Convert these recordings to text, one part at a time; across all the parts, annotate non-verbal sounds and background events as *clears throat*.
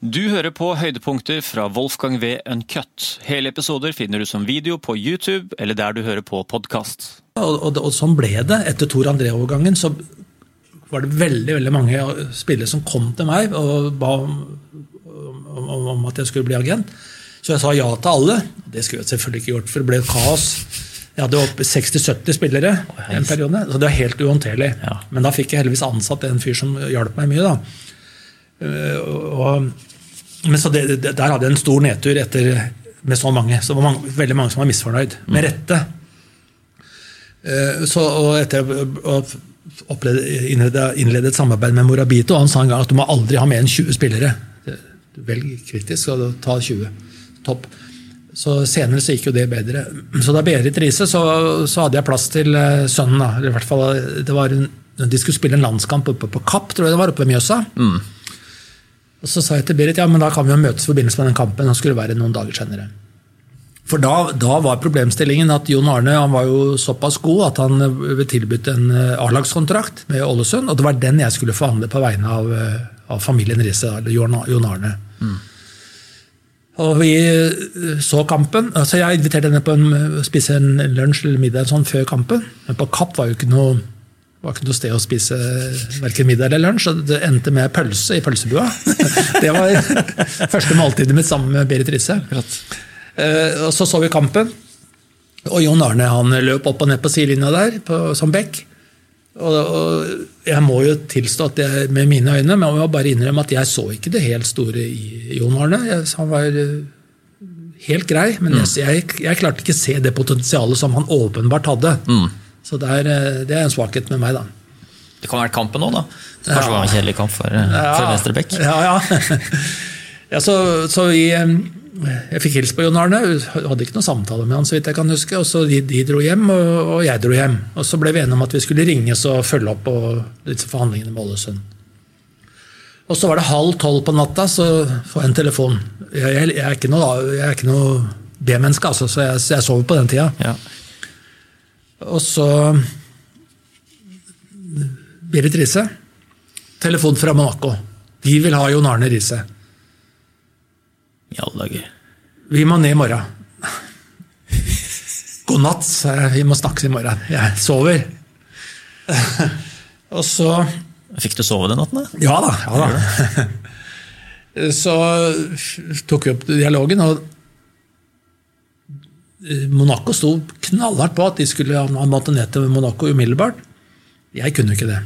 Du hører på høydepunkter fra Wolfgang V. Uncut. Hele episoder finner du som video på YouTube eller der du hører på podkast. Og, og, og sånn ble det. Etter Tor André-overgangen så var det veldig veldig mange spillere som kom til meg og ba om, om, om at jeg skulle bli agent. Så jeg sa ja til alle. Det skulle jeg selvfølgelig ikke gjort, for det ble kaos. Jeg hadde opp 60-70 spillere en periode, så det var helt uhåndterlig. Ja. Men da fikk jeg heldigvis ansatt en fyr som hjalp meg mye. da. Eh, Og, men så det, det, Der hadde jeg en stor nedtur etter, med så mange. Så det var mange, veldig mange som var misfornøyd. Med rette. Eh, Så, og etter å ha innlede, innlede et samarbeid med Morabito, han sa en gang at du må aldri ha mer enn 20 spillere. Velg kritisk, og ta 20. Topp. Så senere så gikk jo det bedre. Så da Berit Riise, så, så hadde jeg plass til eh, sønnen. da. Eller i hvert fall, det var en, De skulle spille en landskamp oppe på Kapp, tror jeg det var, oppe ved Mjøsa. Og Så sa jeg til Berit ja, men da kan vi jo møtes i forbindelse med den kampen. Han skulle være noen dager senere. For da, da var problemstillingen at Jon Arne han var jo såpass god at han ble tilbudt en eh, A-lagskontrakt med Ålesund. Og det var den jeg skulle forhandle på vegne av, eh, av familien Riise, eller Jon Arne. Arne. Og vi eh, så kampen. altså Jeg inviterte henne på å spise en lunsj eller middag sånn før kampen. Men på Kapp var jo ikke noe, var ikke noe sted å spise verken middag eller lunsj. og Det endte med pølse i pølsebua. *laughs* Det var første måltidet mitt sammen med Berit Riise. Eh, og så så vi kampen. Og Jon Arne han løp opp og ned på sidelinja der på, som back. Og, og jeg må jo tilstå at jeg, med mine øyne, men jeg må bare innrømme at jeg så ikke det helt store i Jon Arne. Jeg, han var eh, helt grei, men jeg, jeg, jeg klarte ikke se det potensialet som han åpenbart hadde. Så det er, eh, det er en svakhet med meg, da. Det kan ha vært kampen òg, da. Kanskje var en kjedelig kamp for, eh, for venstre bekk. Ja, ja. *laughs* ja så, så vi, jeg fikk hilst på Jon Arne. Hadde ikke noen samtale med han, så vidt jeg kan huske. og så De, de dro hjem, og, og jeg dro hjem. Og Så ble vi enige om at vi skulle ringes og følge opp på disse forhandlingene med Ålesund. Og så var det halv tolv på natta, så får jeg en telefon. Jeg, jeg, jeg er ikke noe, noe B-menneske, altså, så jeg, jeg sover på den tida. Ja. Og så Berit Riise. Telefon fra Monaco. De vil ha Jon Arne Riise. I alle dager. Vi må ned i morgen. God natt, sa jeg. Vi må snakkes i morgen. Jeg sover. Og så Fikk du sove den natten? da? Ja da. Ja da. Så tok vi opp dialogen, og Monaco sto knallhardt på at de skulle måtte ned til Monaco umiddelbart. Jeg kunne ikke det.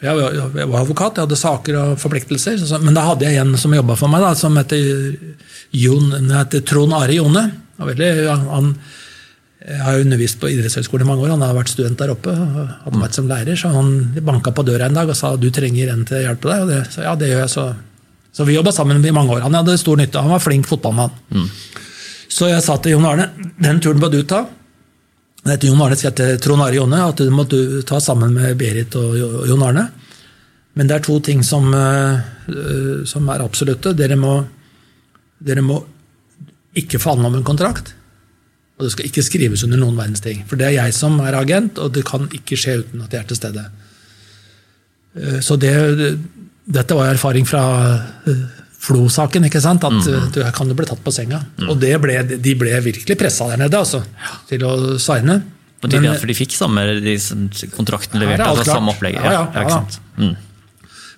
Jeg var, jeg advokat, jeg hadde saker og forpliktelser. Men da hadde jeg en som jobba for meg, da, som heter, Jon, heter Trond Are Jone. Han, han, jeg har jo undervist på idrettshøyskolen i mange år. Han har vært student der oppe. hadde vært som lærer, Så han banka på døra en dag og sa du trenger en til å hjelpe deg. Og det, så ja, det gjør jeg. Så, så vi jobba sammen i mange år. Han hadde stor nytte. Han var flink fotballmann. Så jeg sa til Jon Arne den turen må du ta. Det heter Jon Arne sier til Trond Are Jonne at det må du ta sammen med Berit og Jon Arne. Men det er to ting som, eh, som er absolutte. Dere må, dere må ikke forhandle om en kontrakt. Og det skal ikke skrives under noen verdens ting. For det er jeg som er agent, og det kan ikke skje uten at jeg er til stede. Eh, Så det, dette var erfaring fra eh, Flo-saken, ikke sant? At mm. du her kan du bli tatt på senga. Og det ble, de ble virkelig pressa der nede altså, til å signe. Og de, Men- for de fikk samme de, kontrakten levert, Ja, er altså samme opplegget? Ja, ja, ja, ja. sant? Mm.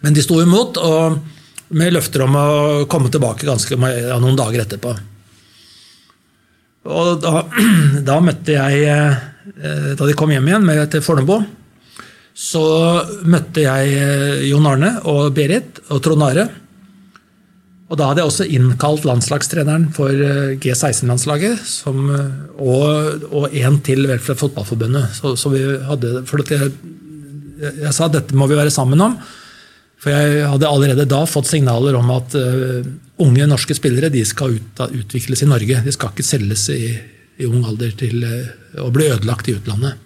Men de sto imot, og med løfter om å komme tilbake ganske ja, noen dager etterpå. Og da, *clears throat* da møtte jeg eh, Da de kom hjem igjen med, til Fornebu, så møtte jeg eh, Jon Arne og Berit og Trond Are. Og da hadde jeg også innkalt landslagstreneren for eh, G16-landslaget eh, og, og en til vel fra Fotballforbundet. Så, så vi hadde, for jeg, jeg sa dette må vi være sammen om. For jeg hadde allerede da fått signaler om at uh, unge norske spillere de skal ut, utvikles i Norge. De skal ikke selges i, i ung alder til uh, å bli ødelagt i utlandet.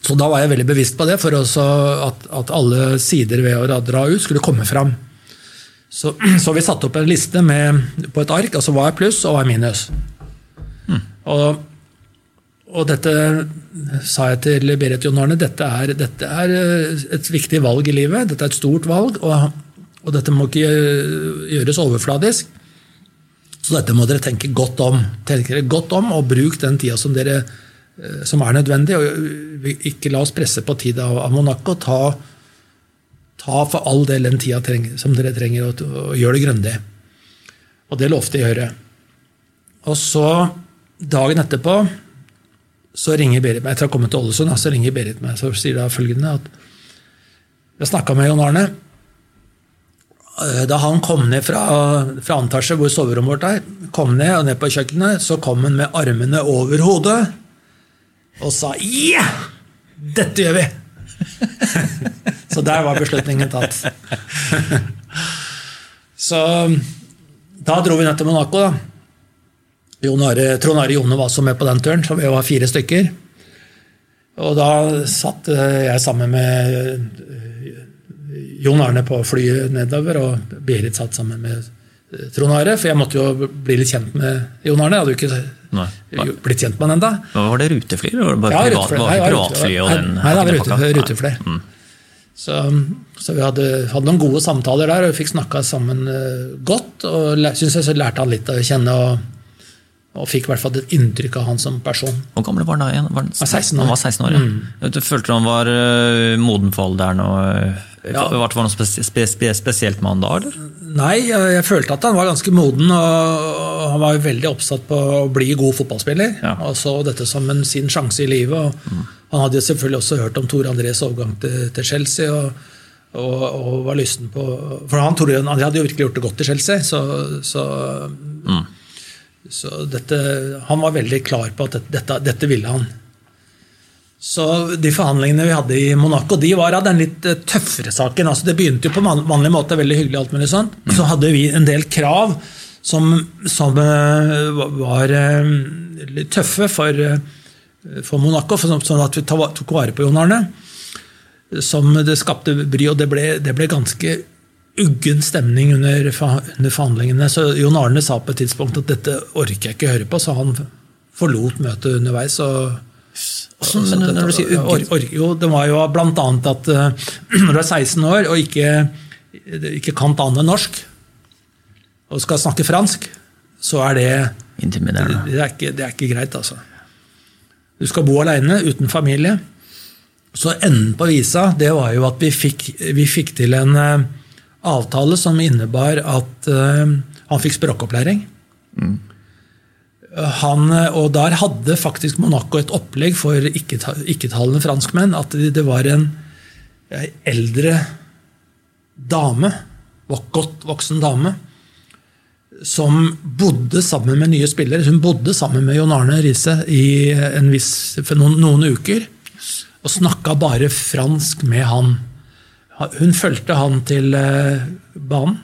Så da var jeg veldig bevisst på det, for også at, at alle sider ved å dra ut skulle komme fram. Så, så vi satte opp en liste med, på et ark, altså hva er pluss og hva er minus. Og, og dette sa jeg til Berit Jon Arne, dette er, dette er eh, et viktig valg i livet. Dette er et stort valg. Og, Og dette må ikke gjøres overfladisk. Så dette må dere tenke godt om. Tenke dere godt om, Og bruk den tida som, dere, som er nødvendig. og Ikke la oss presse på tid av, Monaco. Ta, ta, for all del den tida som dere trenger, og, og gjør det grundig. Og det lovte jeg å gjøre. Og så, dagen etterpå, så ringer Berit meg etter å ha kommet til Ålesund, så ringer Berit meg så sier da følgende at jeg snakka med Jon Arne. Da han kom ned fra, fra antasje hvor soverommet vårt er, kom ned og ned på kjøkkenet, så kom han med armene over hodet og sa 'ja! Dette gjør vi'! *laughs* så der var beslutningen tatt. så da dro vi ned til Monaco. da. Trond Are Jone var også med på den turen, så vi var fire stykker. Og da satt jeg sammen med Jon Arne på flyet nedover, og Berit satt sammen med Trond Are. For jeg måtte jo bli litt kjent med Jon Arne. Jeg hadde jo ikke nei, nei. blitt kjent med han ennå. Var det rutefly? Eller var det bare ja, privat, var det privatfly? Og den, nei, det var rute, rutefly. Mm. Så, så, vi hadde, hadde, noen gode samtaler der, og vi fikk snakka sammen uh, godt. Og synes jeg så lærte han litt å kjenne. og og fikk i hvert fall et inntrykk av han som person. Hvor gammel var han da igjen? Var han, 16 år. Han var 16 år, ja. Mm. Du følte han var uh, moden for alderen? Og, ja. Var det noe spes spes spesielt med han da? eller? Nei, jeg, jeg, følte at han var ganske moden. og Han var veldig oppsatt på å bli god fotballspiller. Ja. Og så dette som en, sin sjanse i livet. og mm. Han hadde selvfølgelig også hørt om Tore Andrés overgang til, til Chelsea. og og, og, var lysten på For han, Tore, han hadde jo virkelig gjort det godt i Chelsea. så, så mm. Så dette, han var veldig klar på at dette, dette, ville han. Så De forhandlingene vi hadde i Monaco, de var av den litt eh, tøffere saken. altså Det begynte jo på vanlig måte, veldig hyggelig, alt mulig sånt. Så hadde vi en del krav som, som eh, var eh, litt tøffe for, for Monaco, for, sånn at vi tok vare på Jon Arne. Som det skapte bry, og det ble, det ble ganske uggen stemning under, under, forhandlingene. Så Jon Arne sa på et tidspunkt at dette orker jeg ikke høre på, så han forlot møtet underveis. og men når du sier uggen? Or, jo, det var jo annet at uh, *clears throat* når du er 16 år og ikke, ikke kan annet enn norsk, og skal snakke fransk, så er det Intimiderende. Det, det, er ikke, det er ikke greit, altså. Du skal bo alene, uten familie. Så enden på visa det var jo at vi fikk, vi fikk til en uh, avtale som innebar at uh, han fikk språkopplæring. Mm. Han, og der hadde faktisk Monaco et opplegg for ikke-talende franskmenn. At det var en eldre dame, godt voksen dame, som bodde sammen med nye spillere. Hun bodde sammen med Jon Arne Riise i viss, for noen, noen uker. Og snakka bare fransk med han. Hun fulgte han til eh, banen,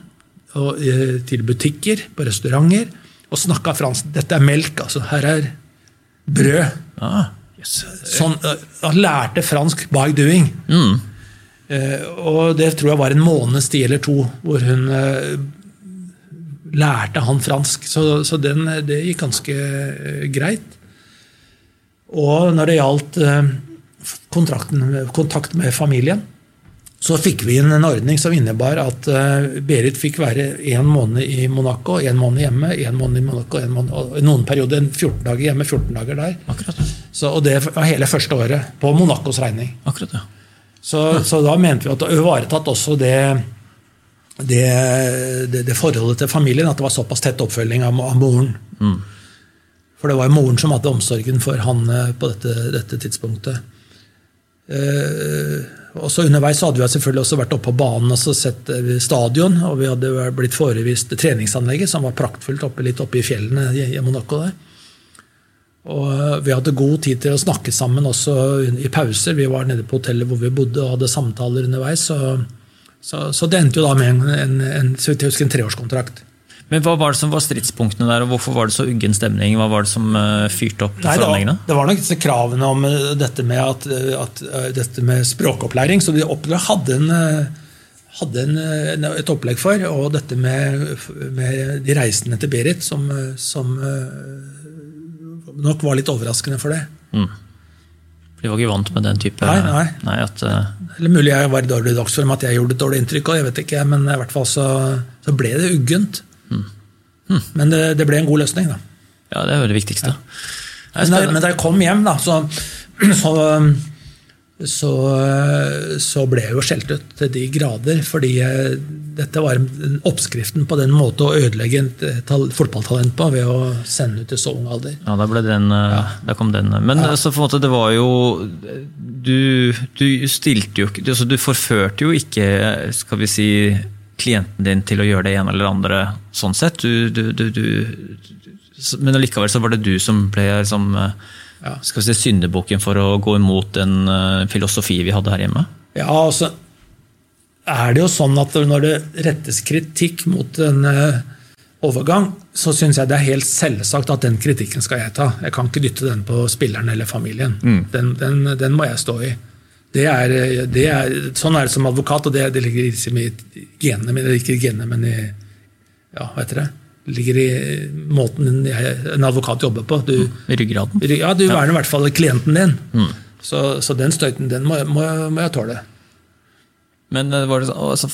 og eh, til butikker, på restauranter, og snakka fransk. Dette er melk, altså. Her er brød. Ah, yes. sånn, eh, han lærte fransk by doing. Mm. Og det tror jeg var en måneds tid eller to hvor hun lærte han fransk. Så, så den, det gikk ganske greit. Og når det gjaldt kontakt med familien, så fikk vi inn en ordning som innebar at uh, Berit fikk være én måned i Monaco, én måned hjemme, én måned i Monaco, en måned, og i noen perioder 14 dager hjemme, 14 dager der. Akkurat. Så, og det var hele første året, på Monacos regning. Akkurat, ja. Så, så da mente vi at det ivaretatt også det, det, det, det, forholdet til familien, at det var såpass tett oppfølging av, av moren. Mm. For det var jo moren som hadde omsorgen for han eh, på dette, dette tidspunktet. Eh, og så Underveis hadde vi selvfølgelig også vært oppe på banen og sett eh, stadion. Og vi hadde blitt forevist treningsanlegget, som var praktfullt oppe, litt oppe i fjellene i Monaco. der. Og eh, Vi hadde god tid til å snakke sammen også i pauser. Vi var nede på hotellet hvor vi bodde og hadde samtaler underveis. Så, så, så det endte jo da med en, en, en, en treårskontrakt. Men Hva var det som var stridspunktene der, og hvorfor var det så uggen stemning? Hva var det som uh, fyrte opp Nei? Det var, det var nok disse kravene om uh, dette med, at, uh, at, dette med språkopplæring, som de hadde, en, hadde en, et opplegg for. Og dette med, med de reisende til Berit, som, som nok var litt overraskende for det. Mm. De var ikke vant med den type Nei, nei. nei at, uh, Eller mulig jeg var i dårlig dagsform, at jeg gjorde et dårlig inntrykk, og jeg vet ikke, men i hvert fall så, så ble det uggent. Men det, det ble en god løsning, da. Ja, det er jo det viktigste. Det er Men da, men da jeg kom hjem, da, så, *clears throat* så, så, så ble jeg jo skjelt ut til de grader. Fordi eh, dette var oppskriften på den måte å ødelegge et fotballtalent på ved å sende ut i så ung alder. Ja, da ble den ja. Da kom den. Men så på en måte, det var jo Du, du stilte jo ikke altså, Du forførte jo ikke, skal vi si, klienten din til å gjøre det ene eller det andre sånn sett. Du, du, du, men allikevel så var det du som ble liksom eh, Ja. skal vi si, syndebukken for å gå imot den eh, filosofi vi hadde her hjemme? Ja, altså er det jo sånn at når det rettes kritikk mot en eh, overgang, så syns jeg det er helt selvsagt at den kritikken skal jeg ta. Jeg kan ikke dytte den på spilleren eller familien. Den, den, den må jeg stå i. Det er, det er, sånn er det som advokat, og det, det ligger liksom i genene mine. Ikke i genene, men i ja, hva heter det? Ligger i måten en advokat jobber på. Du, Ryggraden? ja, du verner i hvert fall klienten din. Så, så den støyten, den må, må, må jeg tåle. Men eh, var det så- altså,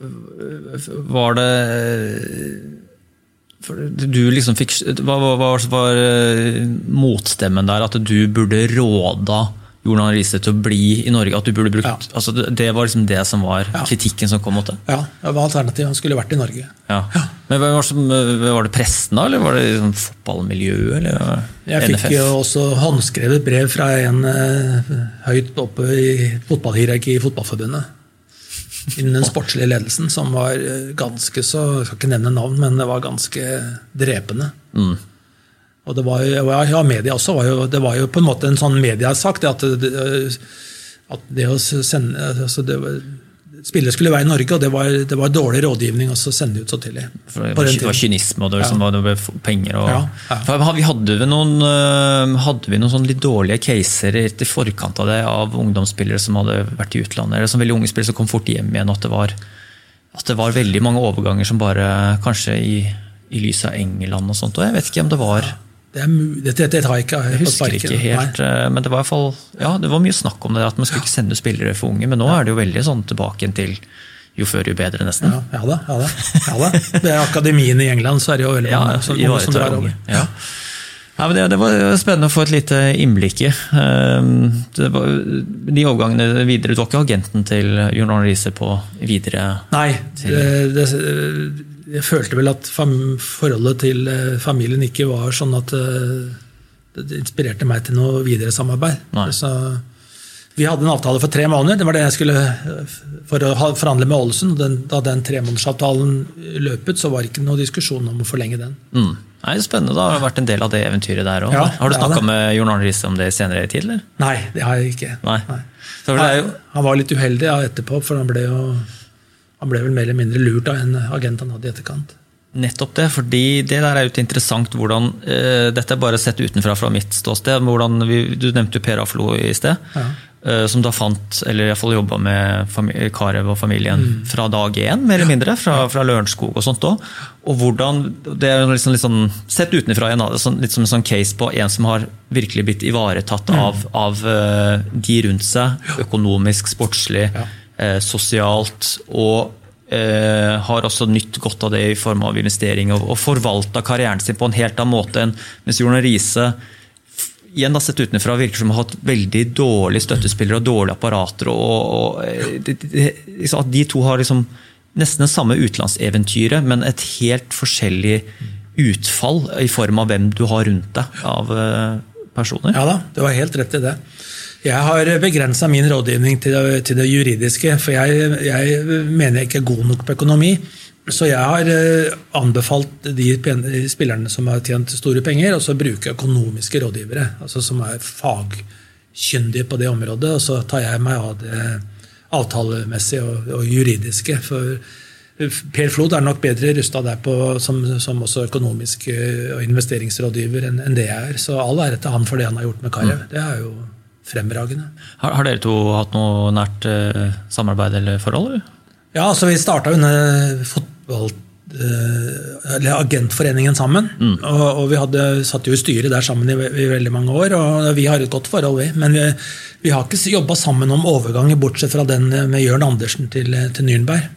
Var det for du liksom fikk, Hva hva- hva var eh, motstemmen der? At du burde råda Jordan Riise til å bli i Norge? At du burde brukt, Ja. altså det, var liksom det som var Ja. kritikken som kom mot det? Ja, det var alternativet. Han skulle vært i Norge. Ja. Men var, som, eh, var det pressen, da? Eller var det liksom fotballmiljøet? Eller Jeg fikk NFF? jo også håndskrevet brev fra en uh, høyt oppe i fotballhierarkiet i Fotballforbundet. Innen den sportslige ledelsen, som var eh, ganske så Jeg skal ikke nevne navn, men det var ganske drepende. Mm. Og det var jo, ja, media også. Var jo, det var jo på en måte en sånn mediasak. Det at, det, at det å sende altså det var, Spillere skulle være i Norge, og det var, det var dårlig rådgivning å sende ut så tidlig. Det var, var kynisme, og det, liksom, var- det ble penger og Ja, ja. Vi hadde vi noen, hadde vi noen sånn litt dårlige caser i forkant av det, av ungdomsspillere som hadde vært i utlandet, eller som veldig unge spillere som kom fort hjem igjen. At det var, at det var veldig mange overganger som bare Kanskje i, i lys av England og sånt. Og jeg vet ikke om det var Det, dette, det, det, det tar jeg ikke Jeg husker ikke helt, Nei. øh, men det var i hvert fall Ja, det var mye snakk om det, at man skulle ikke sende spillere for unge. Men nå er det jo veldig sånn tilbake til jo før, jo bedre, nesten. Ja, ja da. ja da, ja da. Ved akademiene i England så er det jo veldig Ja, mange som, mange som drar over. Ja. Ja, men det, det var spennende å få et lite innblikk i. Ehm, Det var, de overgangene videre, Du var ikke agenten til Jon Arne Riise på videre Nei, det, det, jeg følte vel at forholdet til eh, familien ikke var sånn at eh, det inspirerte meg til noe videre samarbeid. Så, vi hadde en avtale for tre måneder. Det var det jeg skulle eh, for å forhandle med Ålesund. Den, da den tremånedersavtalen løpet, så var det ikke noe diskusjon om å forlenge den. mm. Nei, Spennende. da, har det vært en del av det eventyret der òg. Ja, har du snakka med Jon Arne Riise om det senere i tid? eller? Nei, det har jeg ikke. Nei. Så det jo, Han, han var litt uheldig ja, etterpå, for han ble jo han ble vel mer eller mindre lurt av en agent han hadde i etterkant. Nettopp det, fordi det der er jo interessant hvordan uh, Dette er bare sett utenfra fra mitt ståsted. hvordan vi, Du nevnte jo Per Aflo i sted. Ja. Uh, som da fant, eller iallfall jobba med fami- Carew og familien Mm. fra dag én, mer eller mindre. Fra, fra Lørenskog og sånt òg. Og hvordan Det er jo liksom, sånn, sett utenfra igjen, sånn, litt som en sånn case på en som har virkelig blitt ivaretatt Mm. av, av eh, de rundt seg. Økonomisk, sportslig, Ja. Eh, sosialt. og eh, har også nytt godt av det i form av investering og, og forvalta karrieren sin på en helt annen måte enn mens Jon Riise igjen da sett utenfra virker som å ha hatt veldig dårlige støttespillere og dårlige apparater. og, og eh, de, det- liksom At de to har liksom nesten det samme utenlandseventyret, men et helt forskjellig utfall i form av hvem du har rundt deg av personer. Ja da, du har helt rett i det. Jeg har begrensa min rådgivning til det, til det juridiske, for jeg, jeg mener jeg ikke er god nok på økonomi. Så jeg har eh, anbefalt de spillerne som har tjent store penger, så bruke økonomiske rådgivere, altså som er fagkyndige på det området. Og så tar jeg meg av det avtalemessige og, og juridiske. For Per Flod er nok bedre rusta der på, som, som også økonomisk eh, og investeringsrådgiver enn enn det jeg er. Så all ære til han for det han har gjort med Karev. Det er jo fremragende. Har, har dere to hatt noe nært eh, samarbeid eller forhold? Eller? Ja, altså Vi starta under fotball, eh, eller Agentforeningen sammen. Og, og vi hadde, satt jo i styret der sammen i, i veldig mange år, og vi har et godt forhold, vi. Men vi, vi har ikke jobba sammen om overganger, bortsett fra den med Jørn Andersen til, til Nürnberg.